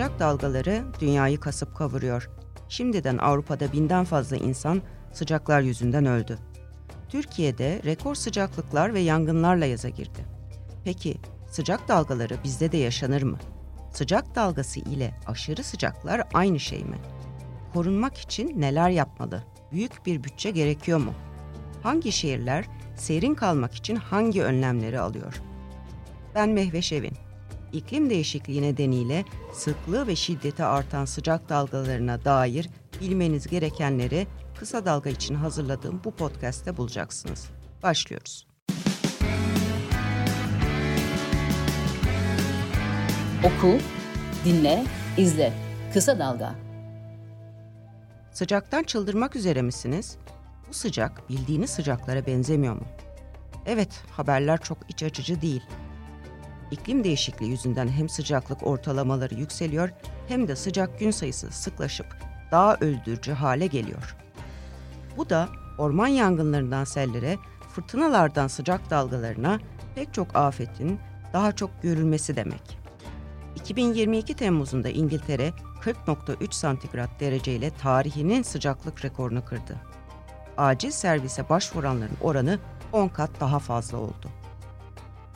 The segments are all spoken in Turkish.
Sıcak dalgaları dünyayı kasıp kavuruyor. Şimdiden Avrupa'da binden fazla insan sıcaklar yüzünden öldü. Türkiye'de rekor sıcaklıklar ve yangınlarla yaza girdi. Peki sıcak dalgaları bizde de yaşanır mı? Sıcak dalgası ile aşırı sıcaklar aynı şey mi? Korunmak için neler yapmalı? Büyük bir bütçe gerekiyor mu? Hangi şehirler serin kalmak için hangi önlemleri alıyor? Ben Mehveş Evin. İklim değişikliği nedeniyle sıklığı ve şiddeti artan sıcak dalgalarına dair bilmeniz gerekenleri kısa dalga için hazırladığım bu podcast'te bulacaksınız. Başlıyoruz. Oku, dinle, izle. Kısa Dalga. Sıcaktan çıldırmak üzere misiniz? Bu sıcak bildiğiniz sıcaklara benzemiyor mu? Evet, haberler çok iç açıcı değil. İklim değişikliği yüzünden hem sıcaklık ortalamaları yükseliyor hem de sıcak gün sayısı sıklaşıp daha öldürücü hale geliyor. Bu da orman yangınlarından sellere, fırtınalardan sıcak dalgalarına pek çok afetin daha çok görülmesi demek. 2022 Temmuz'unda İngiltere 40.3 santigrat dereceyle tarihinin sıcaklık rekorunu kırdı. Acil servise başvuranların oranı 10 kat daha fazla oldu.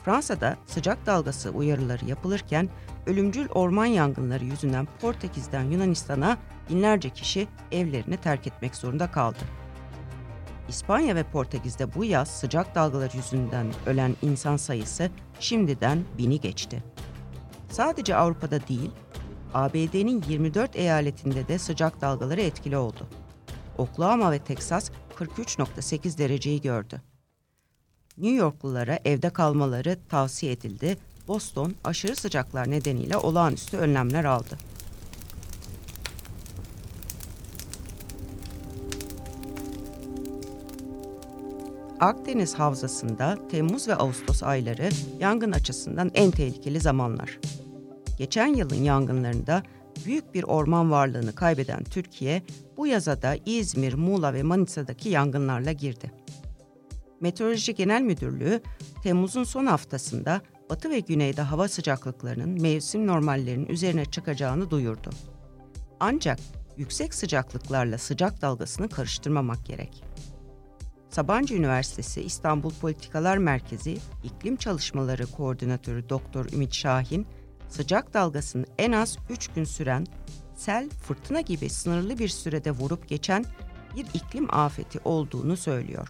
Fransa'da sıcak dalgası uyarıları yapılırken ölümcül orman yangınları yüzünden Portekiz'den Yunanistan'a binlerce kişi evlerini terk etmek zorunda kaldı. İspanya ve Portekiz'de bu yaz sıcak dalgalar yüzünden ölen insan sayısı şimdiden bini geçti. Sadece Avrupa'da değil, ABD'nin 24 eyaletinde de sıcak dalgaları etkili oldu. Oklahoma ve Teksas 43.8 dereceyi gördü. New Yorklulara evde kalmaları tavsiye edildi. Boston aşırı sıcaklar nedeniyle olağanüstü önlemler aldı. Akdeniz Havzası'nda Temmuz ve Ağustos ayları yangın açısından en tehlikeli zamanlar. Geçen yılın yangınlarında büyük bir orman varlığını kaybeden Türkiye, bu yaza da İzmir, Muğla ve Manisa'daki yangınlarla girdi. Meteoroloji Genel Müdürlüğü, Temmuz'un son haftasında batı ve güneyde hava sıcaklıklarının mevsim normallerinin üzerine çıkacağını duyurdu. Ancak yüksek sıcaklıklarla sıcak dalgasını karıştırmamak gerek. Sabancı Üniversitesi İstanbul Politikalar Merkezi İklim Çalışmaları Koordinatörü Doktor Ümit Şahin, sıcak dalgasının en az 3 gün süren sel, fırtına gibi sınırlı bir sürede vurup geçen bir iklim afeti olduğunu söylüyor.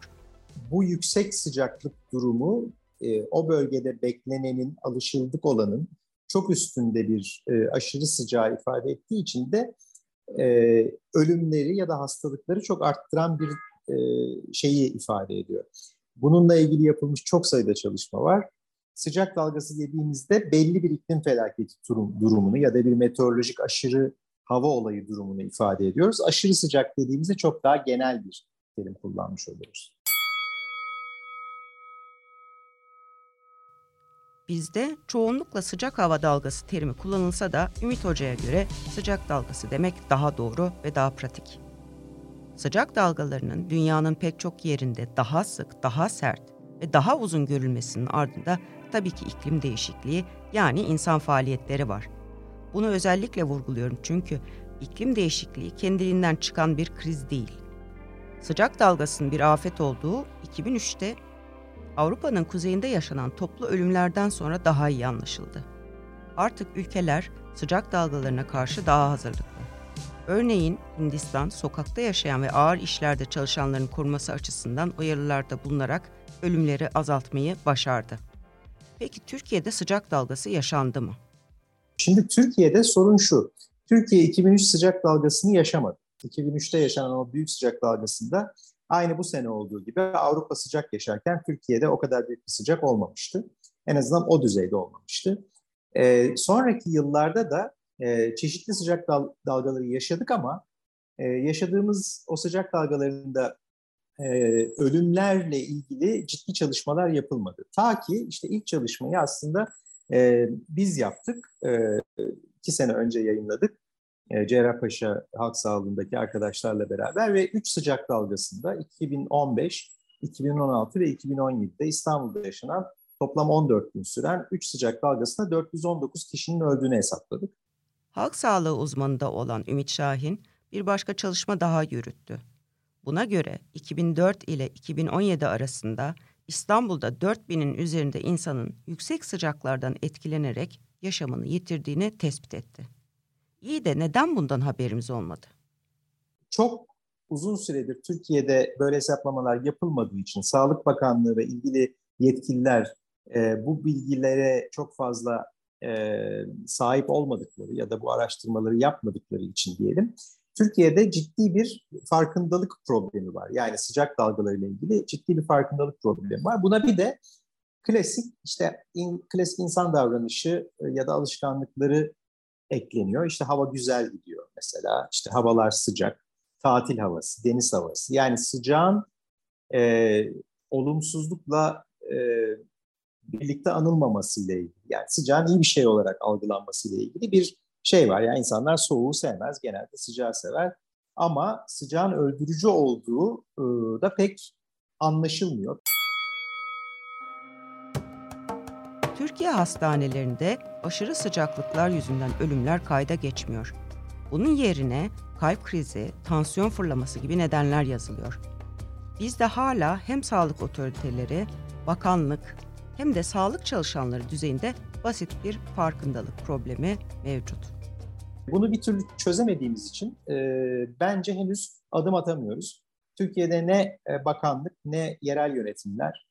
Bu yüksek sıcaklık durumu e, o bölgede beklenenin, alışıldık olanın çok üstünde bir e, aşırı sıcağı ifade ettiği için de e, ölümleri ya da hastalıkları çok arttıran bir e, şeyi ifade ediyor. Bununla ilgili yapılmış çok sayıda çalışma var. Sıcak dalgası dediğimizde belli bir iklim felaketi durumunu ya da bir meteorolojik aşırı hava olayı durumunu ifade ediyoruz. Aşırı sıcak dediğimizde çok daha genel bir terim kullanmış oluyoruz. Bizde çoğunlukla sıcak hava dalgası terimi kullanılsa da Ümit Hoca'ya göre sıcak dalgası demek daha doğru ve daha pratik. Sıcak dalgalarının dünyanın pek çok yerinde daha sık, daha sert ve daha uzun görülmesinin ardında tabii ki iklim değişikliği yani insan faaliyetleri var. Bunu özellikle vurguluyorum çünkü iklim değişikliği kendiliğinden çıkan bir kriz değil. Sıcak dalgasının bir afet olduğu 2003'te Avrupa'nın kuzeyinde yaşanan toplu ölümlerden sonra daha iyi anlaşıldı. Artık ülkeler sıcak dalgalarına karşı daha hazırlıklı. Örneğin Hindistan sokakta yaşayan ve ağır işlerde çalışanların koruması açısından uyarılarda bulunarak ölümleri azaltmayı başardı. Peki Türkiye'de sıcak dalgası yaşandı mı? Şimdi Türkiye'de sorun şu. Türkiye 2003 sıcak dalgasını yaşamadı. 2003'te yaşanan o büyük sıcak dalgasında aynı bu sene olduğu gibi Avrupa sıcak yaşarken Türkiye'de o kadar büyük bir sıcak olmamıştı. En azından o düzeyde olmamıştı. Ee, sonraki yıllarda da e, çeşitli sıcak dal, dalgaları yaşadık ama e, yaşadığımız o sıcak dalgalarında e, ölümlerle ilgili ciddi çalışmalar yapılmadı. Ta ki işte ilk çalışmayı aslında e, biz yaptık. E, iki sene önce yayınladık. E, Cerrahpaşa Halk Sağlığı'ndaki arkadaşlarla beraber ve üç sıcak dalgasında 2015, 2016 ve 2017'de İstanbul'da yaşanan toplam 14 gün süren 3 sıcak dalgasında 419 kişinin öldüğünü hesapladık. Halk sağlığı uzmanı olan Ümit Şahin bir başka çalışma daha yürüttü. Buna göre 2004 ile 2017 arasında İstanbul'da 4000'in üzerinde insanın yüksek sıcaklardan etkilenerek yaşamını yitirdiğini tespit etti. İyi de neden bundan haberimiz olmadı? Çok uzun süredir Türkiye'de böyle hesaplamalar yapılmadığı için Sağlık Bakanlığı ve ilgili yetkililer e, bu bilgilere çok fazla e, sahip olmadıkları ya da bu araştırmaları yapmadıkları için diyelim. Türkiye'de ciddi bir farkındalık problemi var. Yani sıcak dalgalarıyla ilgili ciddi bir farkındalık problemi var. Buna bir de klasik işte in, klasik insan davranışı e, ya da alışkanlıkları ekleniyor. İşte hava güzel gidiyor mesela. İşte havalar sıcak, tatil havası, deniz havası. Yani sıcağın e, olumsuzlukla e, birlikte anılmaması ile ilgili. Yani sıcağın iyi bir şey olarak algılanması ile ilgili bir şey var. Yani insanlar soğuğu sevmez, genelde sıcağı sever. Ama sıcağın öldürücü olduğu e, da pek anlaşılmıyor. Türkiye hastanelerinde aşırı sıcaklıklar yüzünden ölümler kayda geçmiyor. Bunun yerine kalp krizi, tansiyon fırlaması gibi nedenler yazılıyor. Bizde hala hem sağlık otoriteleri, bakanlık hem de sağlık çalışanları düzeyinde basit bir farkındalık problemi mevcut. Bunu bir türlü çözemediğimiz için e, bence henüz adım atamıyoruz. Türkiye'de ne e, bakanlık ne yerel yönetimler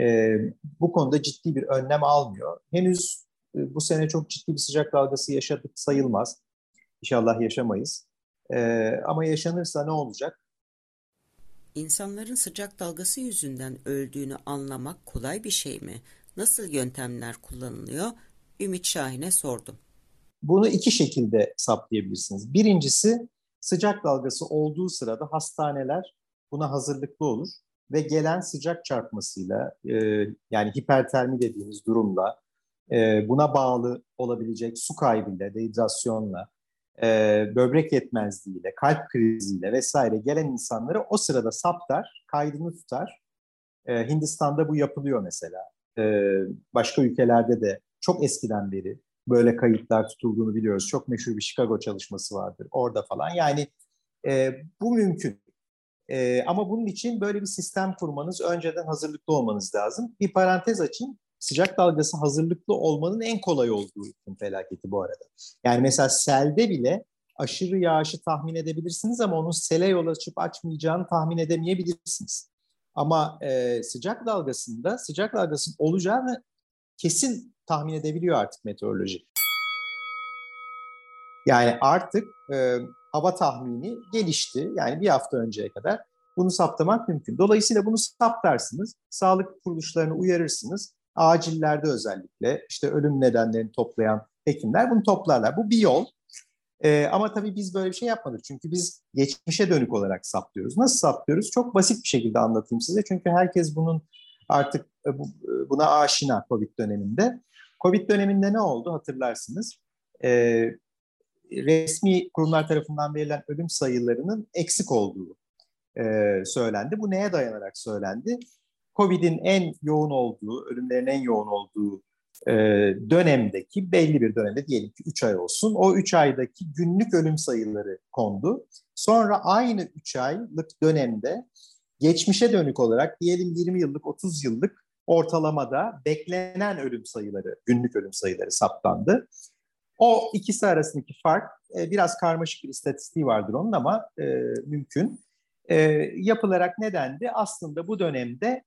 e, bu konuda ciddi bir önlem almıyor. Henüz e, bu sene çok ciddi bir sıcak dalgası yaşadık sayılmaz. İnşallah yaşamayız. E, ama yaşanırsa ne olacak? İnsanların sıcak dalgası yüzünden öldüğünü anlamak kolay bir şey mi? Nasıl yöntemler kullanılıyor? Ümit Şahin'e sordum. Bunu iki şekilde saptayabilirsiniz. Birincisi sıcak dalgası olduğu sırada hastaneler buna hazırlıklı olur ve gelen sıcak çarpmasıyla e, yani hipertermi dediğimiz durumla e, buna bağlı olabilecek su kaybıyla, dehidrasyonla, e, böbrek yetmezliğiyle, kalp kriziyle vesaire gelen insanları o sırada saptar, kaydını tutar. E, Hindistan'da bu yapılıyor mesela. E, başka ülkelerde de çok eskiden beri böyle kayıtlar tutulduğunu biliyoruz. Çok meşhur bir Chicago çalışması vardır orada falan. Yani e, bu mümkün. E, ama bunun için böyle bir sistem kurmanız, önceden hazırlıklı olmanız lazım. Bir parantez açayım. Sıcak dalgası hazırlıklı olmanın en kolay olduğu iklim felaketi bu arada. Yani mesela selde bile aşırı yağışı tahmin edebilirsiniz ama onun sele yol açıp açmayacağını tahmin edemeyebilirsiniz. Ama e, sıcak dalgasında sıcak dalgasının olacağını kesin tahmin edebiliyor artık meteoroloji. Yani artık e, hava tahmini gelişti. Yani bir hafta önceye kadar bunu saptamak mümkün. Dolayısıyla bunu saptarsınız, sağlık kuruluşlarını uyarırsınız. Acillerde özellikle işte ölüm nedenlerini toplayan hekimler bunu toplarlar. Bu bir yol. Ee, ama tabii biz böyle bir şey yapmadık. Çünkü biz geçmişe dönük olarak saplıyoruz. Nasıl saplıyoruz? Çok basit bir şekilde anlatayım size. Çünkü herkes bunun artık e, e, buna aşina COVID döneminde. Covid döneminde ne oldu hatırlarsınız. E, resmi kurumlar tarafından verilen ölüm sayılarının eksik olduğu e, söylendi. Bu neye dayanarak söylendi? Covid'in en yoğun olduğu, ölümlerin en yoğun olduğu e, dönemdeki belli bir dönemde diyelim ki 3 ay olsun. O 3 aydaki günlük ölüm sayıları kondu. Sonra aynı 3 aylık dönemde geçmişe dönük olarak diyelim 20 yıllık, 30 yıllık ortalamada beklenen ölüm sayıları, günlük ölüm sayıları saptandı. O ikisi arasındaki fark e, biraz karmaşık bir istatistiği vardır onun ama e, mümkün. E, yapılarak nedendi? Aslında bu dönemde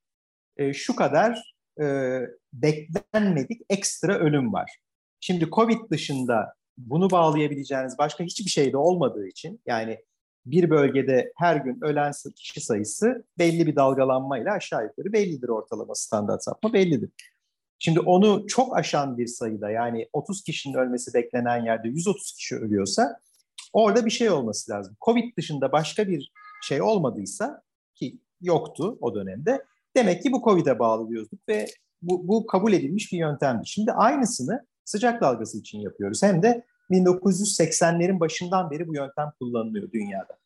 e, şu kadar e, beklenmedik ekstra ölüm var. Şimdi Covid dışında bunu bağlayabileceğiniz başka hiçbir şey de olmadığı için yani bir bölgede her gün ölen kişi sayısı belli bir dalgalanmayla aşağı yukarı bellidir ortalama standart sapma bellidir. Şimdi onu çok aşan bir sayıda yani 30 kişinin ölmesi beklenen yerde 130 kişi ölüyorsa orada bir şey olması lazım. Covid dışında başka bir şey olmadıysa ki yoktu o dönemde demek ki bu Covid'e bağlı diyorduk ve bu, bu kabul edilmiş bir yöntemdi. Şimdi aynısını sıcak dalgası için yapıyoruz. Hem de 1980'lerin başından beri bu yöntem kullanılıyor dünyada.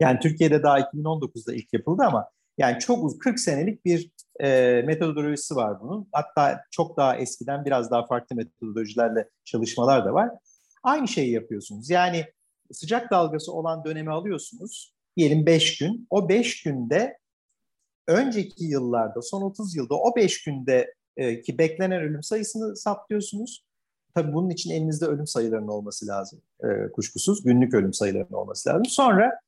Yani Türkiye'de daha 2019'da ilk yapıldı ama yani çok uzun 40 senelik bir e, metodolojisi var bunun. Hatta çok daha eskiden biraz daha farklı metodolojilerle çalışmalar da var. Aynı şeyi yapıyorsunuz. Yani sıcak dalgası olan dönemi alıyorsunuz. Diyelim 5 gün. O 5 günde önceki yıllarda, son 30 yılda o 5 günde e, ki beklenen ölüm sayısını saptıyorsunuz. Tabii bunun için elinizde ölüm sayılarının olması lazım e, kuşkusuz. Günlük ölüm sayılarının olması lazım. Sonra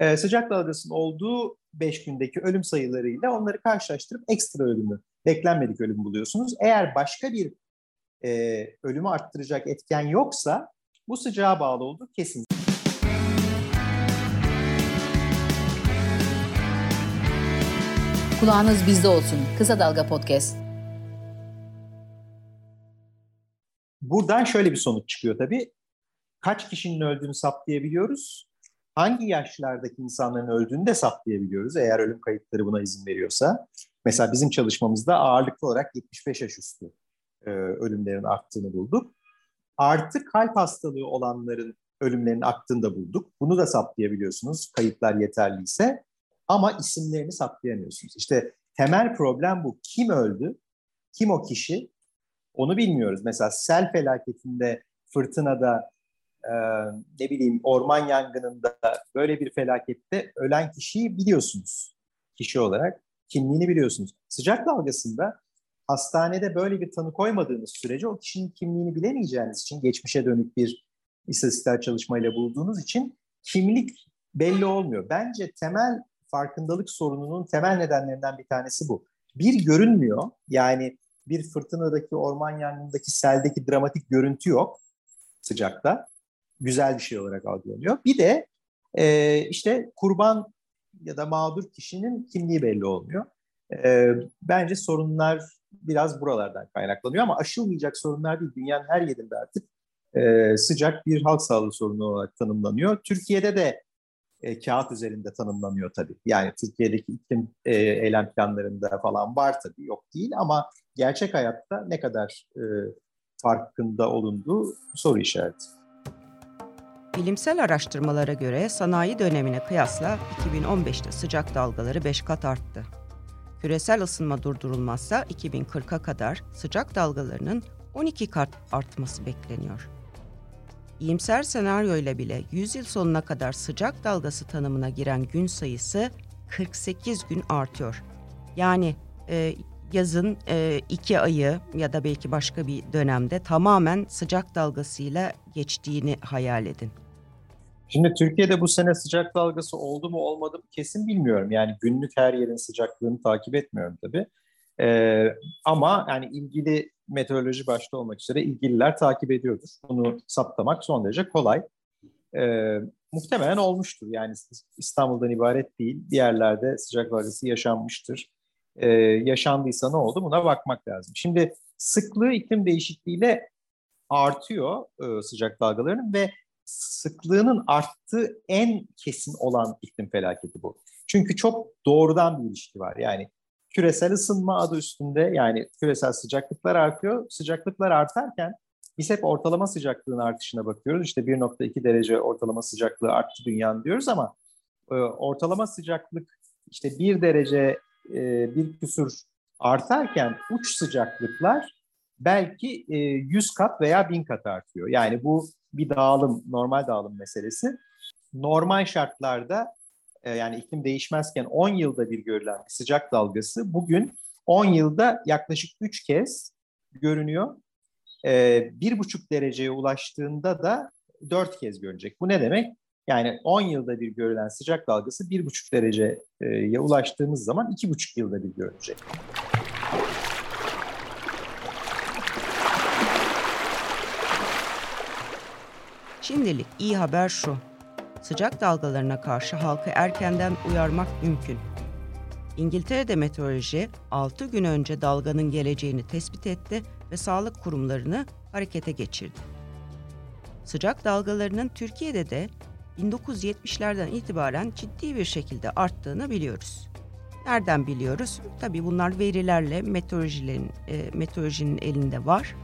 e, sıcak dalgasının olduğu 5 gündeki ölüm sayılarıyla onları karşılaştırıp ekstra ölümü, beklenmedik ölüm buluyorsunuz. Eğer başka bir e, ölümü arttıracak etken yoksa bu sıcağa bağlı olduğu kesin. Kulağınız bizde olsun. Kısa Dalga Podcast. Buradan şöyle bir sonuç çıkıyor tabii. Kaç kişinin öldüğünü saptayabiliyoruz. Hangi yaşlardaki insanların öldüğünü de saptayabiliyoruz eğer ölüm kayıtları buna izin veriyorsa. Mesela bizim çalışmamızda ağırlıklı olarak 75 yaş üstü e, ölümlerin arttığını bulduk. Artı kalp hastalığı olanların ölümlerinin arttığını da bulduk. Bunu da saptayabiliyorsunuz kayıtlar yeterliyse. Ama isimlerini saptayamıyorsunuz. İşte temel problem bu. Kim öldü? Kim o kişi? Onu bilmiyoruz. Mesela sel felaketinde, fırtınada, e, ne bileyim orman yangınında böyle bir felakette ölen kişiyi biliyorsunuz kişi olarak. Kimliğini biliyorsunuz. Sıcak dalgasında hastanede böyle bir tanı koymadığınız sürece o kişinin kimliğini bilemeyeceğiniz için geçmişe dönük bir istatistiksel çalışmayla bulduğunuz için kimlik belli olmuyor. Bence temel farkındalık sorununun temel nedenlerinden bir tanesi bu. Bir görünmüyor. Yani bir fırtınadaki, orman yangınındaki, seldeki dramatik görüntü yok sıcakta. Güzel bir şey olarak algılanıyor. Bir de e, işte kurban ya da mağdur kişinin kimliği belli olmuyor. E, bence sorunlar biraz buralardan kaynaklanıyor ama aşılmayacak sorunlar değil. Dünyanın her yerinde artık e, sıcak bir halk sağlığı sorunu olarak tanımlanıyor. Türkiye'de de e, kağıt üzerinde tanımlanıyor tabii. Yani Türkiye'deki iklim e, eylem planlarında falan var tabii, yok değil ama gerçek hayatta ne kadar e, farkında olunduğu soru işareti. Bilimsel araştırmalara göre sanayi dönemine kıyasla 2015'te sıcak dalgaları 5 kat arttı. Küresel ısınma durdurulmazsa 2040'a kadar sıcak dalgalarının 12 kat artması bekleniyor. İyimser senaryo ile bile 100 yıl sonuna kadar sıcak dalgası tanımına giren gün sayısı 48 gün artıyor. Yani e, yazın e, iki ayı ya da belki başka bir dönemde tamamen sıcak dalgasıyla geçtiğini hayal edin. Şimdi Türkiye'de bu sene sıcak dalgası oldu mu olmadı mı kesin bilmiyorum. Yani günlük her yerin sıcaklığını takip etmiyorum tabii. Ee, ama yani ilgili meteoroloji başta olmak üzere ilgililer takip ediyordur. Bunu saptamak son derece kolay. Ee, muhtemelen olmuştur. Yani İstanbul'dan ibaret değil. Diğerlerde sıcak dalgası yaşanmıştır. Ee, yaşandıysa ne oldu? Buna bakmak lazım. Şimdi sıklığı iklim değişikliğiyle artıyor e, sıcak dalgalarının ve sıklığının arttığı en kesin olan iklim felaketi bu. Çünkü çok doğrudan bir ilişki var. Yani küresel ısınma adı üstünde yani küresel sıcaklıklar artıyor. Sıcaklıklar artarken biz hep ortalama sıcaklığın artışına bakıyoruz. İşte 1.2 derece ortalama sıcaklığı arttı dünyanın diyoruz ama e, ortalama sıcaklık işte 1 derece e, bir küsur artarken uç sıcaklıklar belki e, 100 kat veya 1000 kat artıyor. Yani bu bir dağılım, normal dağılım meselesi. Normal şartlarda e, yani iklim değişmezken 10 yılda bir görülen bir sıcak dalgası bugün 10 yılda yaklaşık 3 kez görünüyor. E, bir buçuk dereceye ulaştığında da 4 kez görecek. Bu ne demek? Yani 10 yılda bir görülen sıcak dalgası bir buçuk dereceye ulaştığımız zaman iki buçuk yılda bir görülecek. Şimdilik iyi haber şu. Sıcak dalgalarına karşı halkı erkenden uyarmak mümkün. İngiltere'de meteoroloji 6 gün önce dalganın geleceğini tespit etti ve sağlık kurumlarını harekete geçirdi. Sıcak dalgalarının Türkiye'de de 1970'lerden itibaren ciddi bir şekilde arttığını biliyoruz. Nereden biliyoruz? Tabii bunlar verilerle meteorolojilerin, e, meteorolojinin elinde var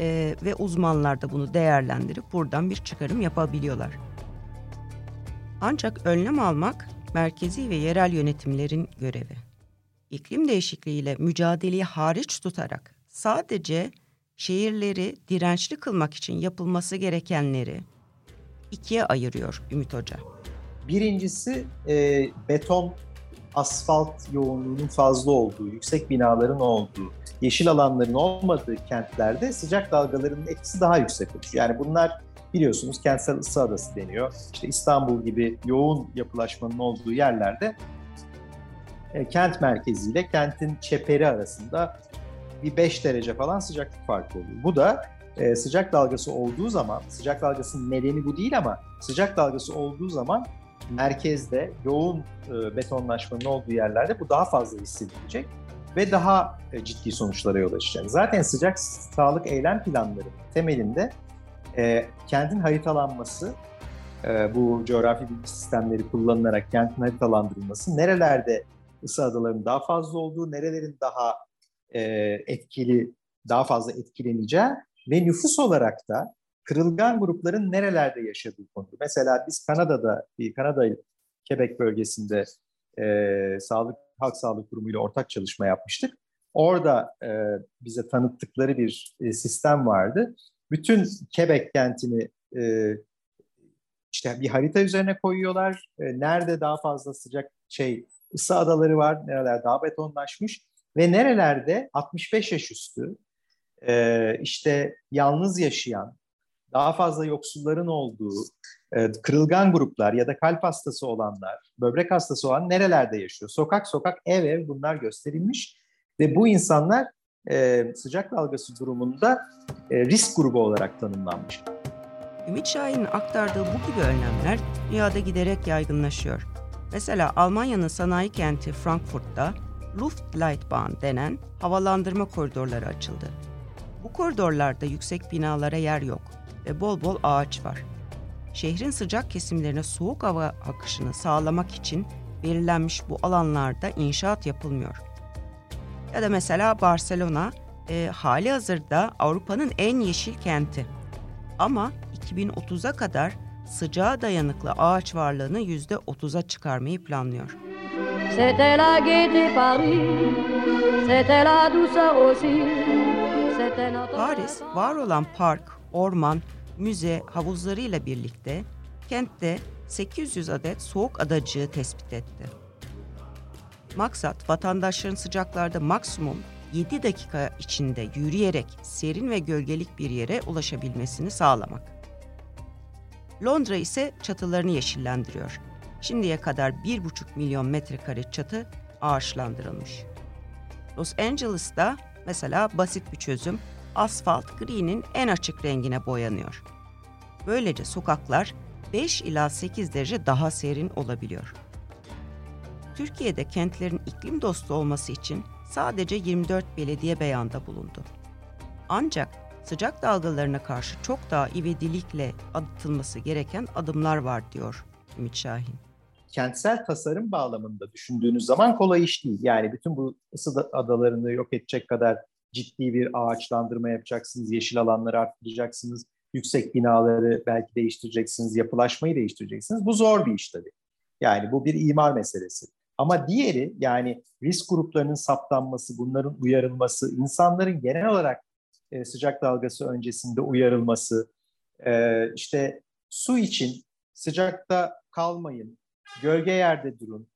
e, ve uzmanlar da bunu değerlendirip buradan bir çıkarım yapabiliyorlar. Ancak önlem almak merkezi ve yerel yönetimlerin görevi. İklim değişikliğiyle mücadeleyi hariç tutarak sadece şehirleri dirençli kılmak için yapılması gerekenleri ikiye ayırıyor Ümit Hoca. Birincisi e, beton, asfalt yoğunluğunun fazla olduğu, yüksek binaların olduğu, yeşil alanların olmadığı kentlerde sıcak dalgalarının etkisi daha yüksek olur. Yani bunlar biliyorsunuz kentsel ısı adası deniyor. İşte İstanbul gibi yoğun yapılaşmanın olduğu yerlerde e, kent merkeziyle kentin çeperi arasında bir 5 derece falan sıcaklık farkı oluyor. Bu da e, sıcak dalgası olduğu zaman, sıcak dalgasının nedeni bu değil ama sıcak dalgası olduğu zaman merkezde yoğun e, betonlaşmanın olduğu yerlerde bu daha fazla hissedilecek ve daha e, ciddi sonuçlara yol açacak. Zaten sıcak sağlık eylem planları temelinde e, kentin haritalanması, e, bu coğrafi bilgi sistemleri kullanılarak kentin haritalandırılması, nerelerde ısı adalarının daha fazla olduğu, nerelerin daha etkili, daha fazla etkileneceği ve nüfus olarak da kırılgan grupların nerelerde yaşadığı konu. Mesela biz Kanada'da, Kanada Quebec bölgesinde e, Sağlık Halk Sağlık Kurumu ile ortak çalışma yapmıştık. Orada e, bize tanıttıkları bir e, sistem vardı. Bütün Quebec kentini e, işte bir harita üzerine koyuyorlar. E, nerede daha fazla sıcak şey ısı adaları var, nereler daha betonlaşmış ve nerelerde 65 yaş üstü e, işte yalnız yaşayan, daha fazla yoksulların olduğu, e, kırılgan gruplar ya da kalp hastası olanlar, böbrek hastası olan nerelerde yaşıyor? Sokak sokak, ev ev bunlar gösterilmiş ve bu insanlar e, sıcak dalgası durumunda e, risk grubu olarak tanımlanmış. Ümit Şahin'in aktardığı bu gibi önlemler dünyada giderek yaygınlaşıyor. Mesela Almanya'nın sanayi kenti Frankfurt'ta Luftleitbahn denen havalandırma koridorları açıldı. Bu koridorlarda yüksek binalara yer yok ve bol bol ağaç var. Şehrin sıcak kesimlerine soğuk hava akışını sağlamak için belirlenmiş bu alanlarda inşaat yapılmıyor. Ya da mesela Barcelona e, hali hazırda Avrupa'nın en yeşil kenti. Ama 2030'a kadar sıcağa dayanıklı ağaç varlığını %30'a çıkarmayı planlıyor. Paris, var olan park, orman, müze, havuzlarıyla birlikte kentte 800 adet soğuk adacığı tespit etti. Maksat vatandaşların sıcaklarda maksimum 7 dakika içinde yürüyerek serin ve gölgelik bir yere ulaşabilmesini sağlamak. Londra ise çatılarını yeşillendiriyor. Şimdiye kadar 1,5 milyon metrekare çatı ağaçlandırılmış. Los Angeles'ta mesela basit bir çözüm asfalt gri'nin en açık rengine boyanıyor. Böylece sokaklar 5 ila 8 derece daha serin olabiliyor. Türkiye'de kentlerin iklim dostu olması için sadece 24 belediye beyanda bulundu. Ancak sıcak dalgalarına karşı çok daha ivedilikle atılması gereken adımlar var diyor Ümit Şahin. Kentsel tasarım bağlamında düşündüğünüz zaman kolay iş değil. Yani bütün bu ısı adalarını yok edecek kadar ciddi bir ağaçlandırma yapacaksınız, yeşil alanları arttıracaksınız, yüksek binaları belki değiştireceksiniz, yapılaşmayı değiştireceksiniz. Bu zor bir iş tabii. Yani bu bir imar meselesi. Ama diğeri yani risk gruplarının saptanması, bunların uyarılması, insanların genel olarak e, sıcak dalgası öncesinde uyarılması, e, işte su için sıcakta kalmayın, gölge yerde durun,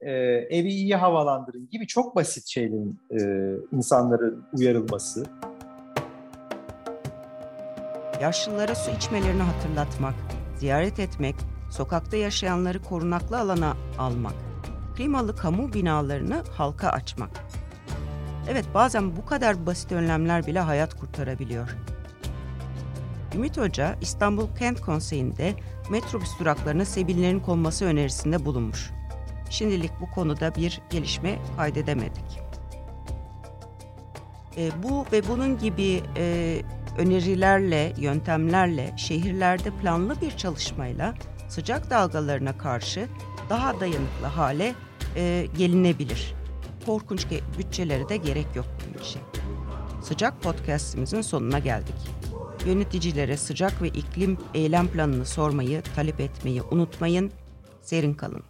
e, evi iyi havalandırın gibi çok basit şeylerin e, insanların uyarılması. Yaşlılara su içmelerini hatırlatmak, ziyaret etmek, sokakta yaşayanları korunaklı alana almak, klimalı kamu binalarını halka açmak. Evet bazen bu kadar basit önlemler bile hayat kurtarabiliyor. Ümit Hoca İstanbul Kent Konseyi'nde metrobüs duraklarına sebillerin konması önerisinde bulunmuş. Şimdilik bu konuda bir gelişme kaydedemedik. E, bu ve bunun gibi e, önerilerle, yöntemlerle şehirlerde planlı bir çalışmayla sıcak dalgalarına karşı daha dayanıklı hale e, gelinebilir. Korkunç bütçelere de gerek yok bunun için. Sıcak podcastimizin sonuna geldik. Yöneticilere sıcak ve iklim eylem planını sormayı, talep etmeyi unutmayın. Serin kalın.